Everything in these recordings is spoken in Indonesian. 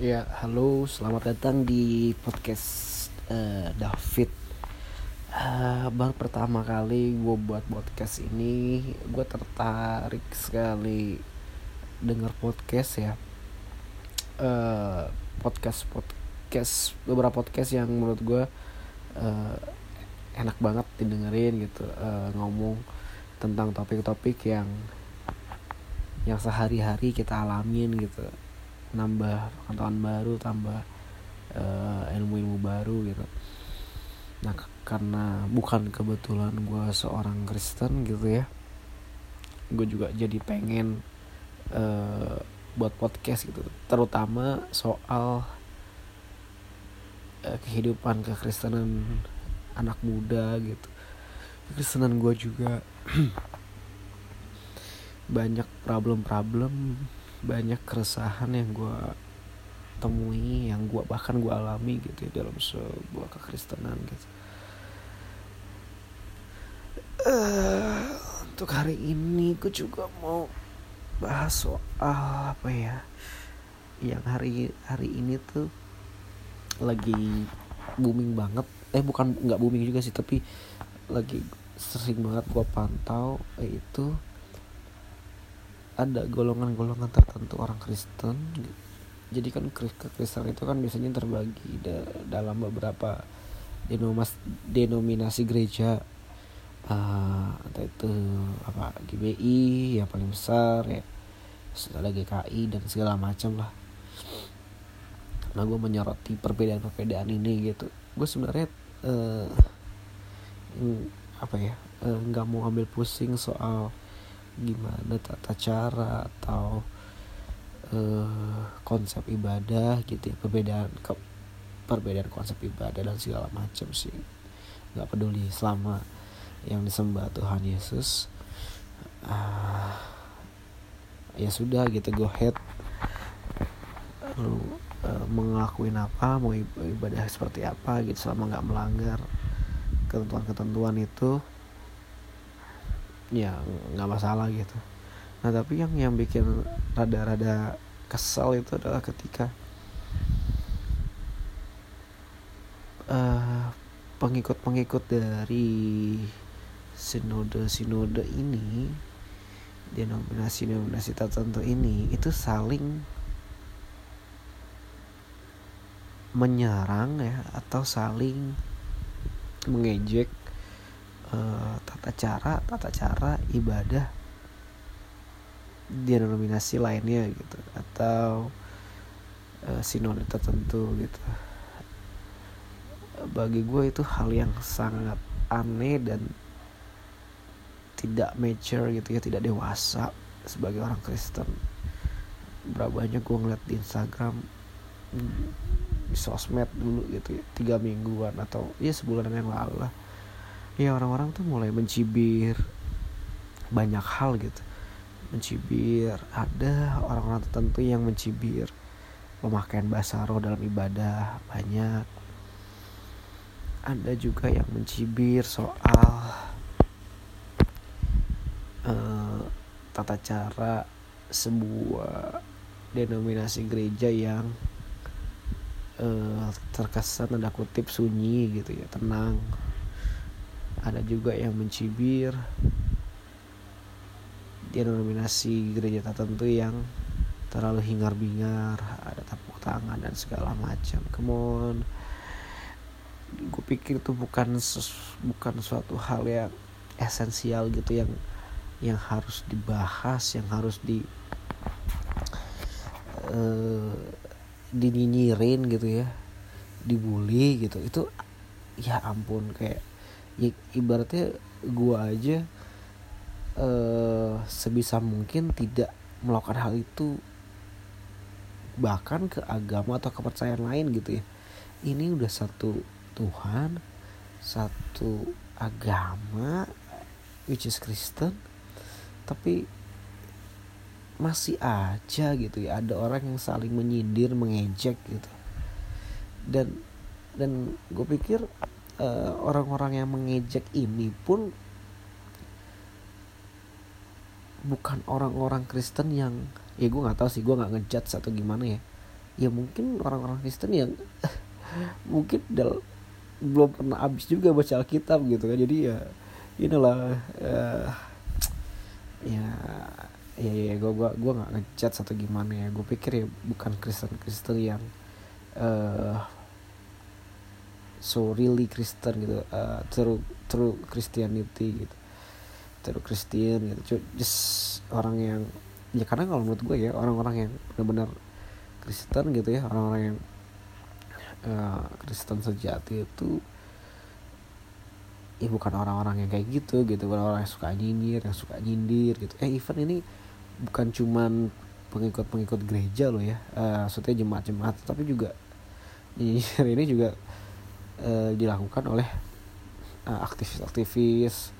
Ya, halo, selamat datang di podcast uh, David. Uh, baru pertama kali gue buat podcast ini, gue tertarik sekali dengar podcast ya. Uh, podcast podcast beberapa podcast yang menurut gue uh, enak banget didengerin gitu, uh, ngomong tentang topik-topik yang yang sehari-hari kita alamin gitu nambah pengetahuan baru tambah uh, ilmu-ilmu baru gitu. Nah karena bukan kebetulan gue seorang Kristen gitu ya gue juga jadi pengen uh, buat podcast gitu. Terutama soal uh, kehidupan kekristenan anak muda gitu. Kekristenan gue juga banyak problem-problem banyak keresahan yang gue temui yang gue bahkan gue alami gitu ya dalam sebuah kekristenan gitu. Uh, untuk hari ini gue juga mau bahas soal apa ya yang hari hari ini tuh lagi booming banget. Eh bukan nggak booming juga sih tapi lagi sering banget gue pantau yaitu ada golongan-golongan tertentu orang Kristen jadi kan Kristen itu kan biasanya terbagi da dalam beberapa denomas denominasi gereja. Uh, entah itu apa GBI yang paling besar ya ada GKI dan segala macam lah. Nah gue menyoroti perbedaan-perbedaan ini gitu. Gue sebenarnya uh, apa ya nggak uh, mau ambil pusing soal gimana tata cara atau uh, konsep ibadah gitu ya. Perbedaan ke perbedaan konsep ibadah dan segala macam sih. Nggak peduli selama yang disembah Tuhan Yesus uh, ya sudah gitu go ahead. Lu uh, mengakuin apa mau ibadah seperti apa gitu selama nggak melanggar ketentuan-ketentuan itu ya nggak masalah gitu. Nah tapi yang yang bikin rada-rada kesal itu adalah ketika uh, pengikut-pengikut dari sinode-sinode ini denominasi-denominasi tertentu ini itu saling menyerang ya atau saling mengejek uh, tata cara tata cara ibadah denominasi lainnya gitu atau uh, sinode tertentu gitu. Bagi gue itu hal yang sangat aneh dan tidak mature gitu ya tidak dewasa sebagai orang Kristen. Berapa banyak gue ngeliat di Instagram di sosmed dulu gitu ya tiga mingguan atau ya sebulanan yang lalu lah ya orang-orang tuh mulai mencibir banyak hal gitu. Mencibir ada orang-orang tertentu yang mencibir pemakaian bahasa roh dalam ibadah banyak. Ada juga yang mencibir soal uh, tata cara sebuah denominasi gereja yang uh, terkesan tanda kutip sunyi gitu ya tenang ada juga yang mencibir. Denominasi gereja tertentu yang terlalu hingar-bingar ada tepuk tangan dan segala macam. Kemon gue pikir itu bukan bukan suatu hal yang esensial gitu yang yang harus dibahas yang harus di uh, dinyinyirin gitu ya. Dibully gitu. Itu ya ampun kayak ya, ibaratnya gua aja uh, sebisa mungkin tidak melakukan hal itu bahkan ke agama atau kepercayaan lain gitu ya. Ini udah satu Tuhan satu agama which is Kristen tapi masih aja gitu ya. Ada orang yang saling menyindir mengejek gitu. Dan dan gue pikir eh, orang-orang yang mengejek ini pun bukan orang-orang Kristen yang ya gue nggak tahu sih gue nggak ngejat atau gimana ya. Ya mungkin orang-orang Kristen yang mungkin dal belum pernah habis juga baca Alkitab gitu kan. Jadi ya inilah uh, ya ya ya gue gua gua nggak ngechat atau gimana ya. Gue pikir ya bukan Kristen Kristen yang uh, so really Kristen gitu uh, true true Christianity gitu. True Christian gitu. Just orang yang ya karena kalau menurut gue ya orang-orang yang benar-benar Kristen gitu ya orang-orang yang uh, Kristen sejati itu ya bukan orang-orang yang kayak gitu gitu bukan orang yang suka nyinyir yang suka nyindir gitu. Eh event ini bukan cuman pengikut-pengikut gereja loh ya uh, maksudnya jemaat-jemaat tapi juga nyinyir ini juga uh, dilakukan oleh uh, aktivis-aktivis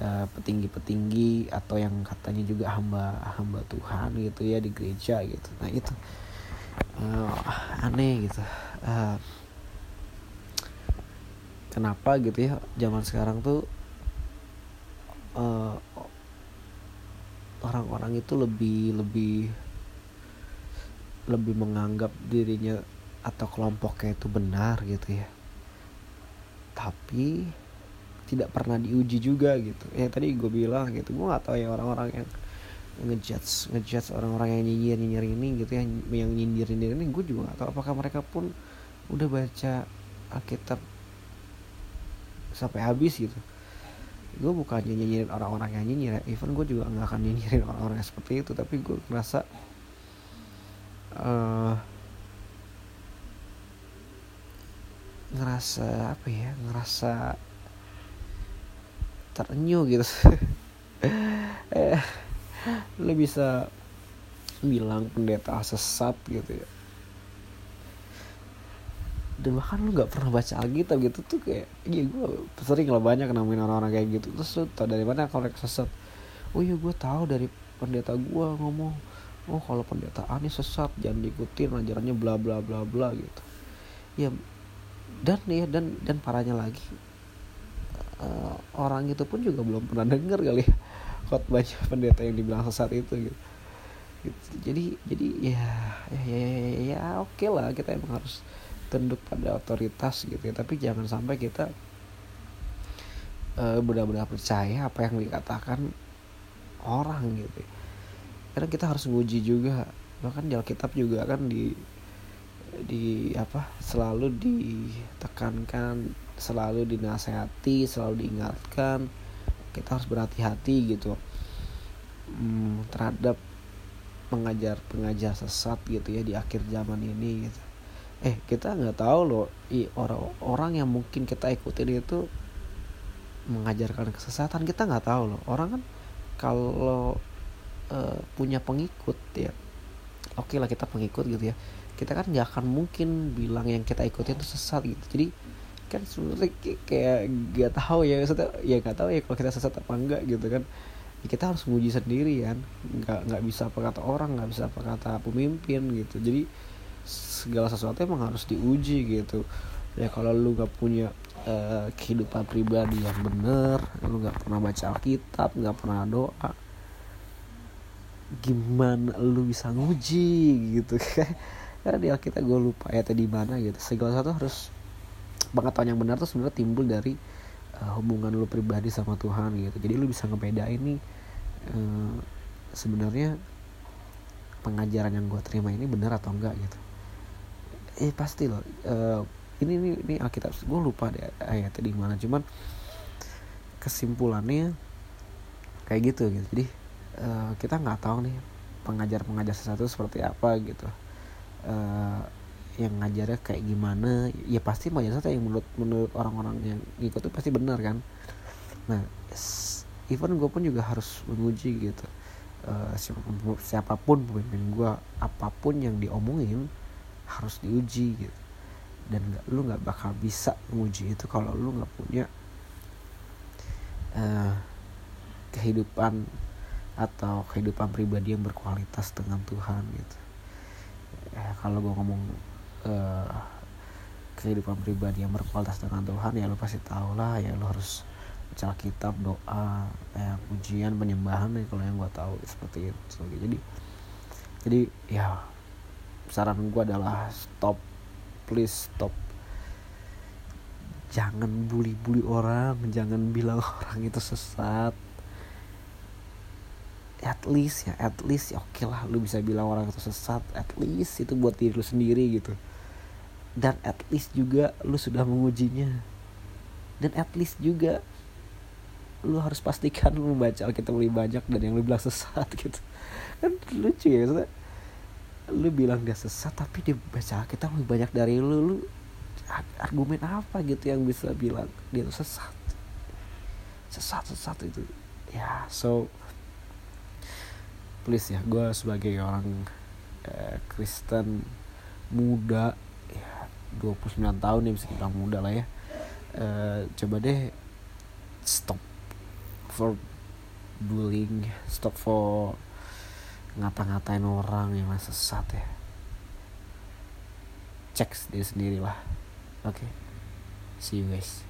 uh, petinggi-petinggi atau yang katanya juga hamba hamba Tuhan gitu ya di gereja gitu. Nah itu uh, aneh gitu. Uh, kenapa gitu ya zaman sekarang tuh eh, orang-orang itu lebih lebih lebih menganggap dirinya atau kelompoknya itu benar gitu ya tapi tidak pernah diuji juga gitu. Ya tadi gue bilang gitu gue nggak tahu ya orang-orang yang ngejudge ngejudge orang-orang yang nyinyir nyinyir ini gitu ya yang nyindir nyindir ini gue juga nggak tahu apakah mereka pun udah baca Alkitab sampai habis gitu. Gue bukan nyinyirin orang-orang yang nyinyir ya even gue juga nggak akan nyinyirin orang-orang seperti itu tapi gue ngerasa uh, ngerasa apa ya ngerasa terenyuh gitu. Eh, lo bisa bilang pendeta sesat gitu ya. Dan bahkan lu nggak pernah baca Alkitab gitu tuh kayak iya gue sering lah banyak nemuin orang-orang kayak gitu. Terus lu tau dari mana kalau sesat? Oh iya gue tahu dari pendeta gue ngomong oh kalau pendeta ini sesat jangan diikutin ajarannya bla bla bla bla gitu. Ya dan ya dan dan parahnya lagi uh, orang itu pun juga belum pernah denger kali ya khotbahnya pendeta yang dibilang sesat itu gitu, gitu. jadi jadi ya ya ya ya, ya, ya oke okay lah kita emang harus tunduk pada otoritas gitu ya tapi jangan sampai kita uh, benar-benar percaya apa yang dikatakan orang gitu ya. karena kita harus nguji juga bahkan di Alkitab juga kan di di apa selalu ditekankan selalu dinasehati selalu diingatkan. Kita harus berhati-hati gitu. Hmm, terhadap pengajar pengajar sesat gitu ya di akhir zaman ini gitu. Eh kita nggak tahu loh orang-orang yang mungkin kita ikutin itu mengajarkan kesesatan kita nggak tahu loh. Orang kan kalau uh, punya pengikut ya oke okay lah kita pengikut gitu ya kita kan nggak akan mungkin bilang yang kita ikutin itu sesat gitu. Jadi kan sebenarnya kayak nggak tahu ya maksudnya ya nggak tahu ya kalau kita sesat apa enggak gitu kan. Ya kita harus menguji sendiri kan. Nggak nggak bisa apa kata orang nggak bisa apa kata pemimpin gitu. Jadi segala sesuatu emang harus diuji gitu. Ya kalau lu gak punya uh, kehidupan pribadi yang bener lu gak pernah baca Alkitab gak pernah doa gimana lu bisa nguji gitu kan karena di Alkitab gue lupa ya tadi mana gitu. Segala sesuatu harus pengetahuan yang benar tuh sebenarnya timbul dari uh, hubungan lu pribadi sama Tuhan gitu. Jadi lu bisa ngebedain nih uh, sebenarnya pengajaran yang gue terima ini benar atau enggak gitu. Eh pasti loh uh, ini ini ini Alkitab. Gue lupa deh ayatnya di mana. Cuman kesimpulannya kayak gitu gitu. Jadi uh, kita nggak tahu nih pengajar-pengajar sesuatu seperti apa gitu uh, yang ngajarnya kayak gimana ya pasti sesuatu yang menurut menurut orang-orang yang ikut itu pasti benar kan? Nah even gue pun juga harus menguji gitu. Uh, siapa pun, siapa pun pemimpin gue apa pun yang diomongin harus diuji gitu. Dan gak, lu nggak bakal bisa menguji itu kalau lu nggak punya uh, kehidupan atau kehidupan pribadi yang berkualitas dengan Tuhan gitu ya, kalau gue ngomong uh, kehidupan pribadi yang berkualitas dengan Tuhan ya lu pasti tau lah ya lu harus baca kitab doa ya, ujian penyembahan nih kalau yang gue tahu seperti itu. Jadi jadi ya saran gue adalah stop please stop. Jangan bully-bully orang jangan bilang orang itu sesat at least ya at least ya oke okay lah lu bisa bilang orang itu sesat at least itu buat diri lu sendiri gitu. Dan at least juga lu sudah mengujinya. Dan at least juga lu harus pastikan lu membaca Alkitab lebih banyak dan yang lu bilang sesat gitu. Kan lucu ya maksudnya lu bilang dia sesat tapi dia baca Alkitab lebih banyak dari lu lu argumen apa gitu yang bisa bilang dia itu sesat? Sesat sesat itu. Ya so please ya gue sebagai orang eh, Kristen muda ya 29 tahun ya bisa bilang muda lah ya. Eh, coba deh stop for bullying stop for ngata-ngatain orang yang sesat ya. Cek diri sendiri lah. Oke okay. see you guys